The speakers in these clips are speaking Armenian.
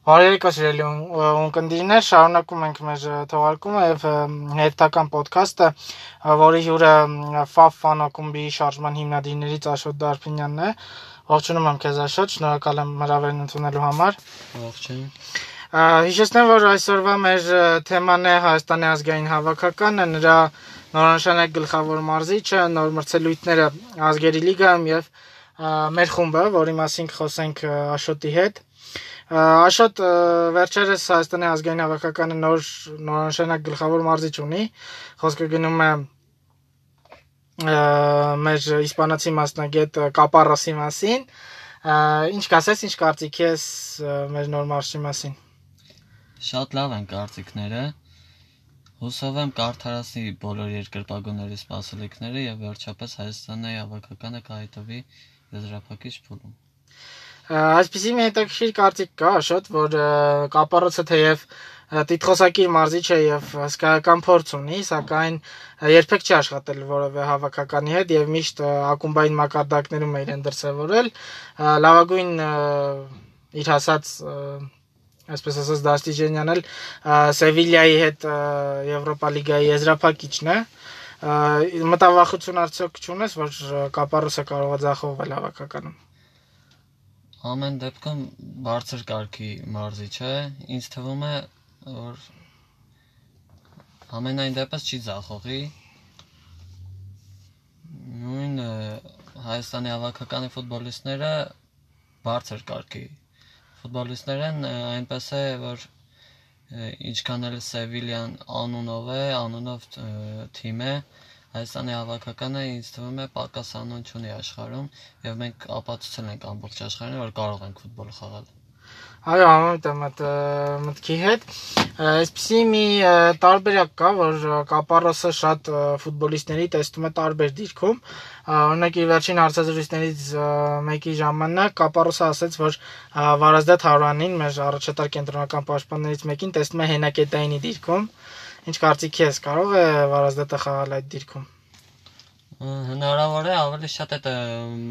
Բարերիկո սիրելի ունկնդիրներ, շարունակում ենք մեր թողարկումը եւ հետական ոդքասթը, որի հյուրը FAF ֆանակումբի շարժման հիմնադիրներից Աշոտ Դարփինյանն է։ Ողջունում եմ քեզ Աշոտ, շնորհակալ եմ հրավերն ընդունելու համար։ Ողջույն։ Հիշեցնեմ, որ այսօրվա մեր թեման է Հայաստանի ազգային հավաքականը, նրա նորանշանակ գլխավոր մարզիչը, նոր մրցելույթները ազգերի լիգայում եւ մեր խումբը, որի մասին կխոսենք Աշոտի հետ։ Աշոտ վերջերս Հայաստանի ազգային հավաքականը նոր նորանշանակ գլխավոր մարզիչ ունի։ Խոսքը գնում է մեր իսպանացի մասնագետ Կապարոսի մասին։ Ինչ կասես, ինչ կարծիք ես մեր նոր մարզչի մասին։ Շատ լավ են կարծիքները։ Հուսով եմ կարդարացնի բոլոր երկրպագուների սպասելիքները եւ վերջապես Հայաստանի հավաքականը կհայտվի եզրափակիչ փուլում այսպեսի մի հետաքրքիր կարծիք կա, շատ որ կապարոցը թեև տիտղոսակիր մարզիչ է եւ հսկայական փորձ ունի, սակայն երբեք չի աշխատել որևէ հավաքականի հետ եւ միշտ ակումբային մակարդակներում է իրեն դրսևորել։ Լավագույն իր հասած այսպես ասած Դաստիջենյանն էլ Սևիլիայի հետ Եվրոպա լիգայի եզրափակիչն է մտավախություն արդյոք չունես որ Կապարոսը կարող է ձախողվել հավաքականում Ամեն դեպքում բարձր կարգի մարզիչ է։ Ինձ թվում է, որ ամենայն դեպս չի ձախողի։ Նույն Հայաստանի հավաքականի ֆուտբոլիստները բարձր կարգի ֆուտբոլիստներ են, այնպես է, որ ինչքան էլ Սևիլիան անունով է, անունով թիմ է, Հայաստանի հավաքականը ինձ թվում է պակաս անուն չունի աշխարհում եւ մենք ապացուցել ենք ամբողջ աշխարհին, որ կարող ենք ֆուտբոլ խաղալ։ Այո, համոտ եմ այդ մտքի հետ։ Այսպեսի մի տարբերակ կա, որ Կապարոսը շատ ֆուտբոլիստների տեսնում է տարբեր դիրքում։ Օրինակ իր վերջին հարցազրույցներից մեկի ժամանակ Կապարոսը ասաց, որ Վարազդատ Հարյանին, մեր առաջատար կենտրոնական պաշտպաններից մեկին տեսնում է հենակետայինի դիրքում։ Ինչ կարծիք ես, կարող է Վարազդատը խաղալ այդ դիրքում։ Հնարավոր է, ավելի շատ այդ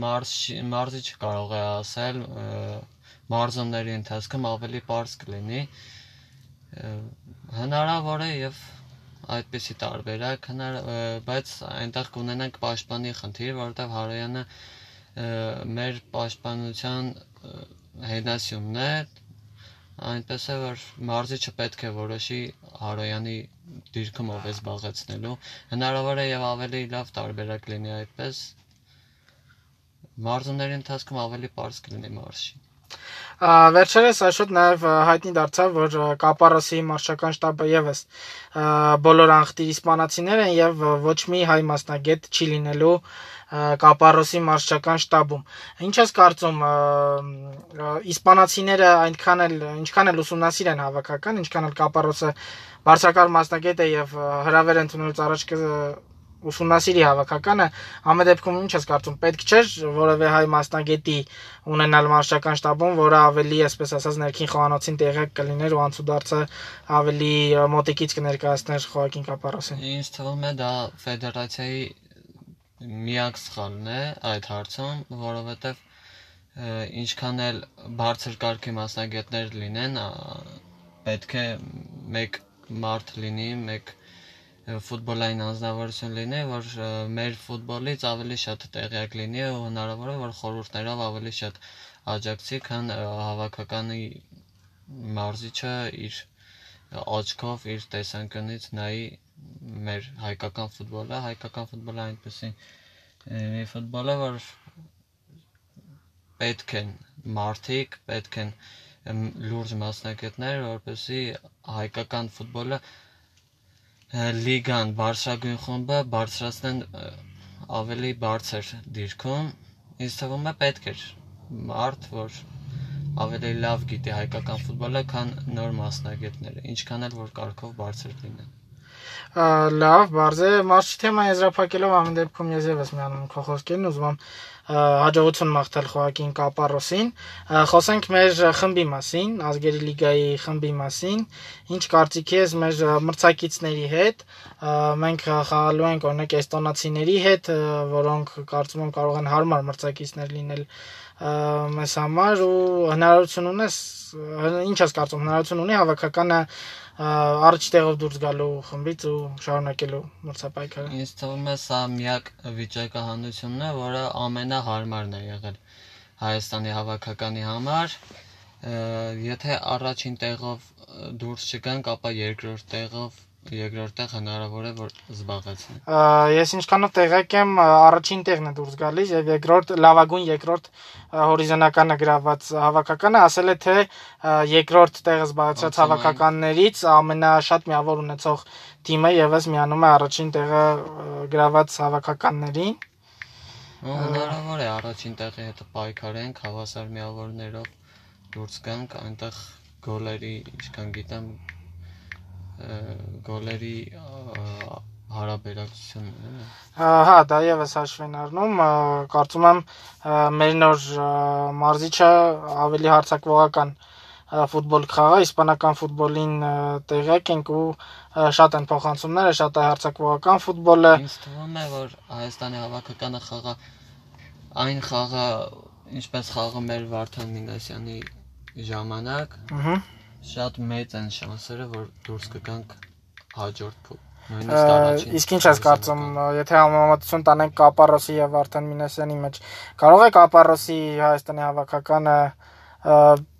մարզ մարզիչը կարող է ասել մարզումների ընթացքում ավելի པարզ կլինի։ Հնարավոր է եւ այդպեսի տարբերակ հնար, բայց այնտեղ կունենանք պաշտպանի խնդիր, որովհետեւ Հարոյանը մեր պաշտպանության հենասյունն է, այնպես է որ մարզիչը պետք է որոշի Հարոյանի դիրքում ով է զբաղեցնելու հնարավոր է եւ ավելի լավ տարբերակ լինի այդպես մարզումների ընթացքում ավելի པարզ կլինի մարշի Վերջերս Աշոտ նաև հայտնի դարձավ, որ Կապարոսի մարշական շտաբը եւս բոլոր անխտիր իսպանացիներ են եւ ոչ մի հայ մասնագետ չի լինելու Կապարոսի մարշական շտաբում։ Ինչ ես կարծում, իսպանացիները այնքան էլ ինչքան էլ ուսումնասիր են հավաքական, ինչքան էլ Կապարոսը բարձրակարգ մասնագետ է եւ հրավեր ընդունելուց առաջ ուսումնասիրի հավաքականը, ամեն դեպքում ինչ ես կարծում, պետք չէր որևէ հայ մասնագետի ունենալ մարշական շտաբում, որը ավելի, այսպես ասած, ներքին խոհանոցին տեղյակ կլիներ ու անցուդարձը ավելի մոտիկից կներկայացներ Խոակին Կապարոսին։ Ինձ թվում է դա ֆեդերացիայի միակ սխալն է այդ հարցում, որովհետև ինչքան էլ բարձր կարգի մասնագետներ լինեն, պետք է մեկ մարդ լինի, մեկ ֆուտբոլային անձնավորություն լինի, որ մեր ֆուտբոլից ավելի շատ տեղյակ լինի ու հնարավոր է որ խորհուրդներով ավելի շատ աջակցի, քան հավաքականի մարզիչը իր աչքով իր տեսանկյունից նայի մեր հայկական ֆուտբոլը, հայկական ֆուտբոլը այնպեսի մի ֆուտբոլ է, որ պետք են մարդիկ, պետք են լուրջ մասնակիցներ, որպեսզի հայկական ֆուտբոլը լիգան բարձրագույն խումբը բարձրացնեն ավելի բարձր դիրքում, ինձ թվում է պետք էր մարդ, որ ավելի լավ գիտի հայկական ֆուտբոլը, քան նոր մասնագետները, ինչքան էլ որ կարգով բարձր լինեն լավ, բարձ է, մարշի թեմա եզրափակելով ամեն դեպքում ես եւս միանում քո խոսքերն ուզում եմ հաջողություն մաղթել Խոակին Կապարոսին։ Խոսենք մեր խմբի մասին, ազգերի լիգայի խմբի մասին։ Ինչ կարծիք ես մեր մրցակիցների հետ։ Մենք խաղալու ենք օրինակ էստոնացիների հետ, որոնք կարծում եմ կարող են հարմար մրցակիցներ լինել մեզ համար ու հնարավորություն ունես ինչ ես կարծում հնարավորություն ունի հավաքականը առաջ տեղով դուրս գալու խմբից ու շարունակելու մրցապայքարը։ Ինձ թվում է սա միակ վիճակահանությունն է, որը ամենահարմարն է եղել Հայաստանի հավաքականի համար։ Եթե առաջին տեղով դուրս չգանք, ապա երկրորդ տեղով երկրորդ տեղ հնարավոր է որ զբաղեցնի։ Ես ինչքանով տեղյակ եմ, առաջին տեղն է դուրս գալիս եւ երկրորդ լավագույն երկրորդ հորիզոնականը գրաված հավաքականը ասել է թե երկրորդ տեղը զբաղեցրած հավաքականներից ամենաշատ միավոր ունեցող թիմը եւս միանում է առաջին տեղը գրաված հավաքականներին։ Հնարավոր է առաջին տեղի հետ պայքարենք հավասար միավորներով դուրս գանք այնտեղ գոլերի, ինչքան գիտեմ, գոլերի հարաբերակցությունն է։ Հա, դա եւս հաշվին առնում, կարծում եմ մեր նոր մարզիչը ավելի հարցակվողական ֆուտբոլ կխաղա, իսպանական ֆուտբոլին տեղյակ ենք ու շատ են փոխանցումները, շատ է հարցակվողական ֆուտբոլը։ Ինձ թվում է, որ Հայաստանի հավաքականը խաղա այն խաղը, ինչպես խաղում էր Վարդան Մինասյանի ժամանակ։ Ահա շատ մեծ են շանսերը, որ դուրս կգանք հաջորդ Նույնիսկ առաջին։ Իսկ ինչ ես կարծում, եթե համեմատություն տանենք Կապարոսի եւ Վարդան Մինասյանի մեջ, կարող է Կապարոսի Հայաստանի հավաքականը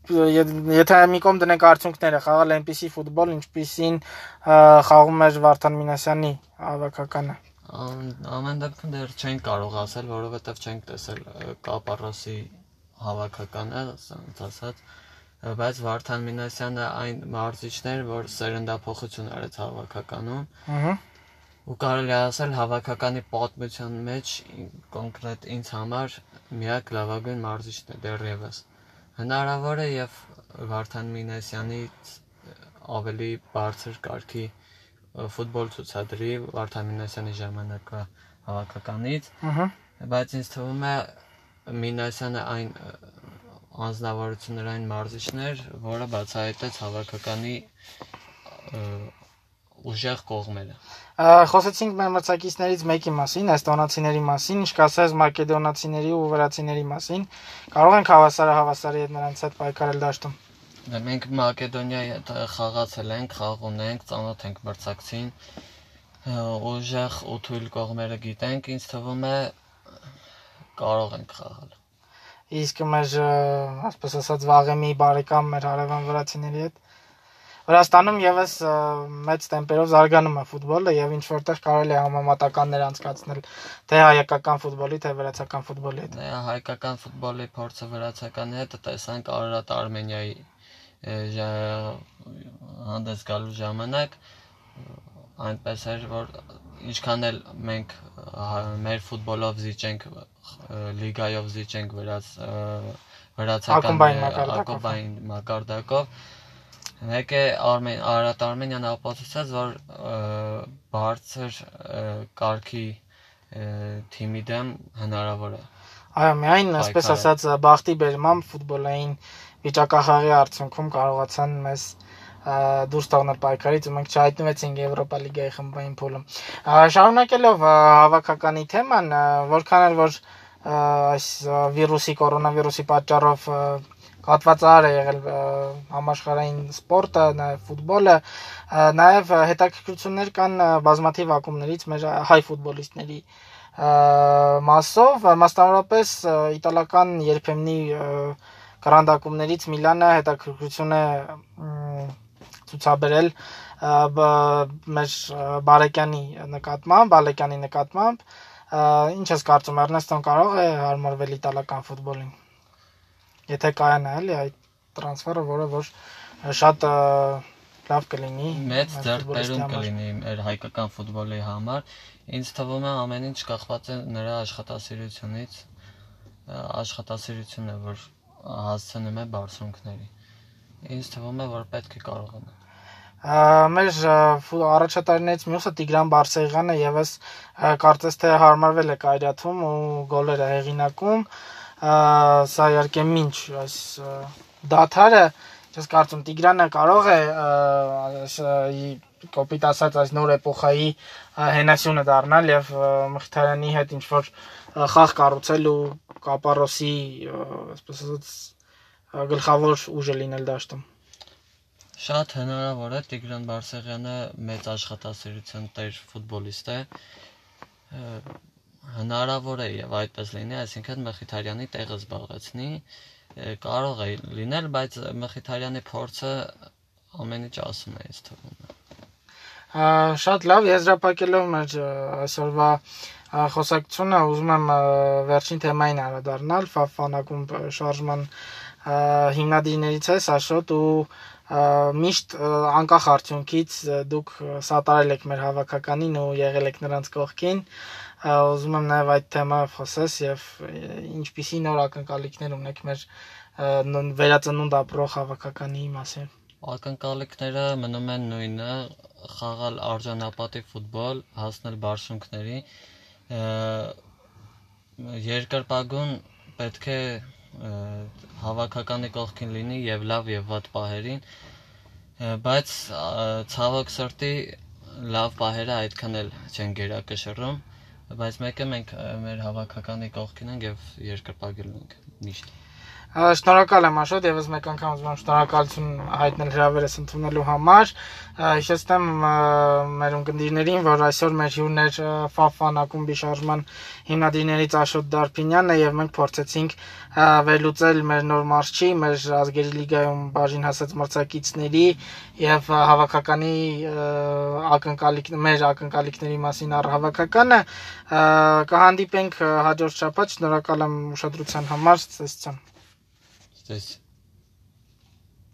եթե մի կողմ դնենք արդյունքները, խաղալ այնպիսի ֆուտբոլ, ինչպիսին խաղում էր Վարդան Մինասյանի հավաքականը։ Ամեն դեպքում դեռ չենք կարող ասել, որովհետև չենք տեսել Կապարոսի հավաքականը, ասած բայց Վարդան Մինասյանը այն մարզիչն էր, որ սերնդափոխություն արեց հավաքականում։ Ահա ու կարելի ասել հավաքականի պատմության մեջ կոնկրետ ինձ համար միակ լավագույն մարզիչն է դեռևս։ Հնարավոր է եւ Վարդան Մինասյանից ավելի բարձր կարգի ֆուտբոլ ցուցադրի Վարդան Մինասյանի ժամանակվա հավաքականից։ Ահա բայց ինձ թվում է Մինասյանը այն անձնավորություններ այն մարզիչներ, որը բացահայտեց հավաքականի ուժեղ կողմերը։ Խոսեցինք մեր մրցակիցներից մեկի մասին, էստոնացիների մասին, ինչ կասես մակեդոնացիների ու վրացիների մասին։ Կարող ենք հավասարը հավասարի հետ նրանց հետ պայքարել դաշտում։ դե Մենք Մակեդոնիայի հետ խաղացել ենք, խաղ ունենք, ծանոթ ենք մրցակցին։ Ուժեղ ու թույլ կողմերը գիտենք, ինձ թվում է կարող ենք խաղալ իսկ մեր ասպես ասած վաղեմի բարեկամ մեր հարևան վրացիների հետ Վրաստանում եւս մեծ տեմպերով զարգանում է ֆուտբոլը եւ ինչ որտեղ կարելի է համեմատականներ անցկացնել թե հայկական ֆուտբոլի, թե վրացական ֆուտբոլի հետ։ հայկական ֆուտբոլի փորձը վրացականի հետ տեսանք Արարատ Արմենիայի հանդես գալու ժամանակ այնպես էր որ ինչքան էլ մենք մեր ֆուտբոլով զիջենք լիգայով զիջենք վրաց վրացական ակումբային մակարդակով մեկ է Արմեն Արարատ Արմենիան ապացուցած որ բարձր կարգի թիմի դեմ հնարավոր է այո միայն այսպես ասած բախտի բերմամբ ֆուտբոլային վիճակախաղի արդյունքում կարողացան մեզ դուրս տանել պայքարից ու մենք չհայտնվեցինք Եվրոպա լիգայի խմբային փուլում։ Շարունակելով հավաքականի թեման, որքան էլ որ այս վիրուսի կորոնավիրուսի պատճառով կատվածար է եղել համաշխարհային սպորտը, նաև ֆուտբոլը, նաև հետաքրքրություններ կան բազմաթիվ ակումբներից մեր հայ ֆուտբոլիստների մասով, մասնավորապես իտալական երբեմնի գրանդ Միլանը հետաքրքրություն է ցուցաբերել մեր Բարեկյանի նկատմամբ, Բալեկյանի նկատմամբ Ինչ ես կարծում, Էրնեստոն կարող է հարմարվել իտալական ֆուտբոլին։ Եթե կայանա էլի այդ տրանսֆերը, որը որ շատ լավ կլինի։ Մեծ ձեռքբերում կլինի մեր հայկական ֆուտբոլի համար։ Ինձ թվում է ամեն ինչ կախված է նրա աշխատասիրությունից, աշխատասիրությունն է, որ հասցնում է բարձունքների։ Ինձ թվում է, որ պետք է կարողանա մեր առաջատարներից մյուսը Տիգրան Բարսեղյանը եւս կարծես թե հարմարվել է Կայրաթում ու գոլերը հեղինակում սա իհարկե ինչ այս դաթարը ես կարծում Տիգրանը կարող է կոպիտ ասած այս նոր էպոխայի հենասյունը դառնալ եւ Մխիթարյանի հետ ինչ որ խաղ կառուցել ու Կապարոսի, այսպես ասած, գլխավոր ուժը լինել դաշտում։ Շատ հնարավոր է Տիգրան Բարսեղյանը մեծ աշխատասիրության տեր ֆուտբոլիստ է։ Հնարավոր է եւ այդպես լինի, այսինքն Մխիթարյանի տեղը զբաղեցնի, կարող է լինել, բայց Մխիթարյանի փորձը ամեն ինչ ասում է ինձ թվում։ Շատ լավ, եզրափակելով մեր այսօրվա խոսակցությունը ուզում եմ վերջին թեմային անդրադառնալ Ֆաֆանակում շարժման հիմնադիրներից է Սաշոտ ու միշտ անկախ արդյունքից դուք սատարել եք մեր հավաքականին ու եղել եք նրանց կողքին ուզում եմ նաև այդ թեմայով խոսես եւ ինչպիսի նոր ակնկալիքներ ունեք մեր վերածնունդ ապրող հավաքականի մասին ակնկալիքները մնում են նույնը խաղալ արժանապատիվ ֆուտբոլ հասնել բարձունքների երկրպագուն պետք է հավաքականի կողքին լինի եւ լավ եւ վատ պահերին բայց ցավոք սրտի լավ պահերը այդքան էլ չեն գերակշռում բայց մեկը մենք մեր հավաքականի կողքին ենք եւ երկրպագել ենք միշտ Շնորհակալ եմ Աշոտ, եւս մեկ անգամ ուզում եմ շնորհակալություն հայտնել հրավերս ընդունելու համար։ Հիշեցնեմ մեր ունկնդիրներին, որ այսօր մեր հյուրն էր Ֆաֆան ակումբի շարժման հիմնադիրներից Աշոտ Դարփինյանը եւ մենք փորձեցինք վերլուծել մեր նոր մարշչի, մեր ազգերի լիգայում բաժին հասած մրցակիցների եւ հավաքականի ակնկալիք մեր ակնկալիքների մասին առհավաքականը կհանդիպենք հաջորդ շաբաթ։ Շնորհակալ եմ ուշադրության համար։ Ցտեսություն This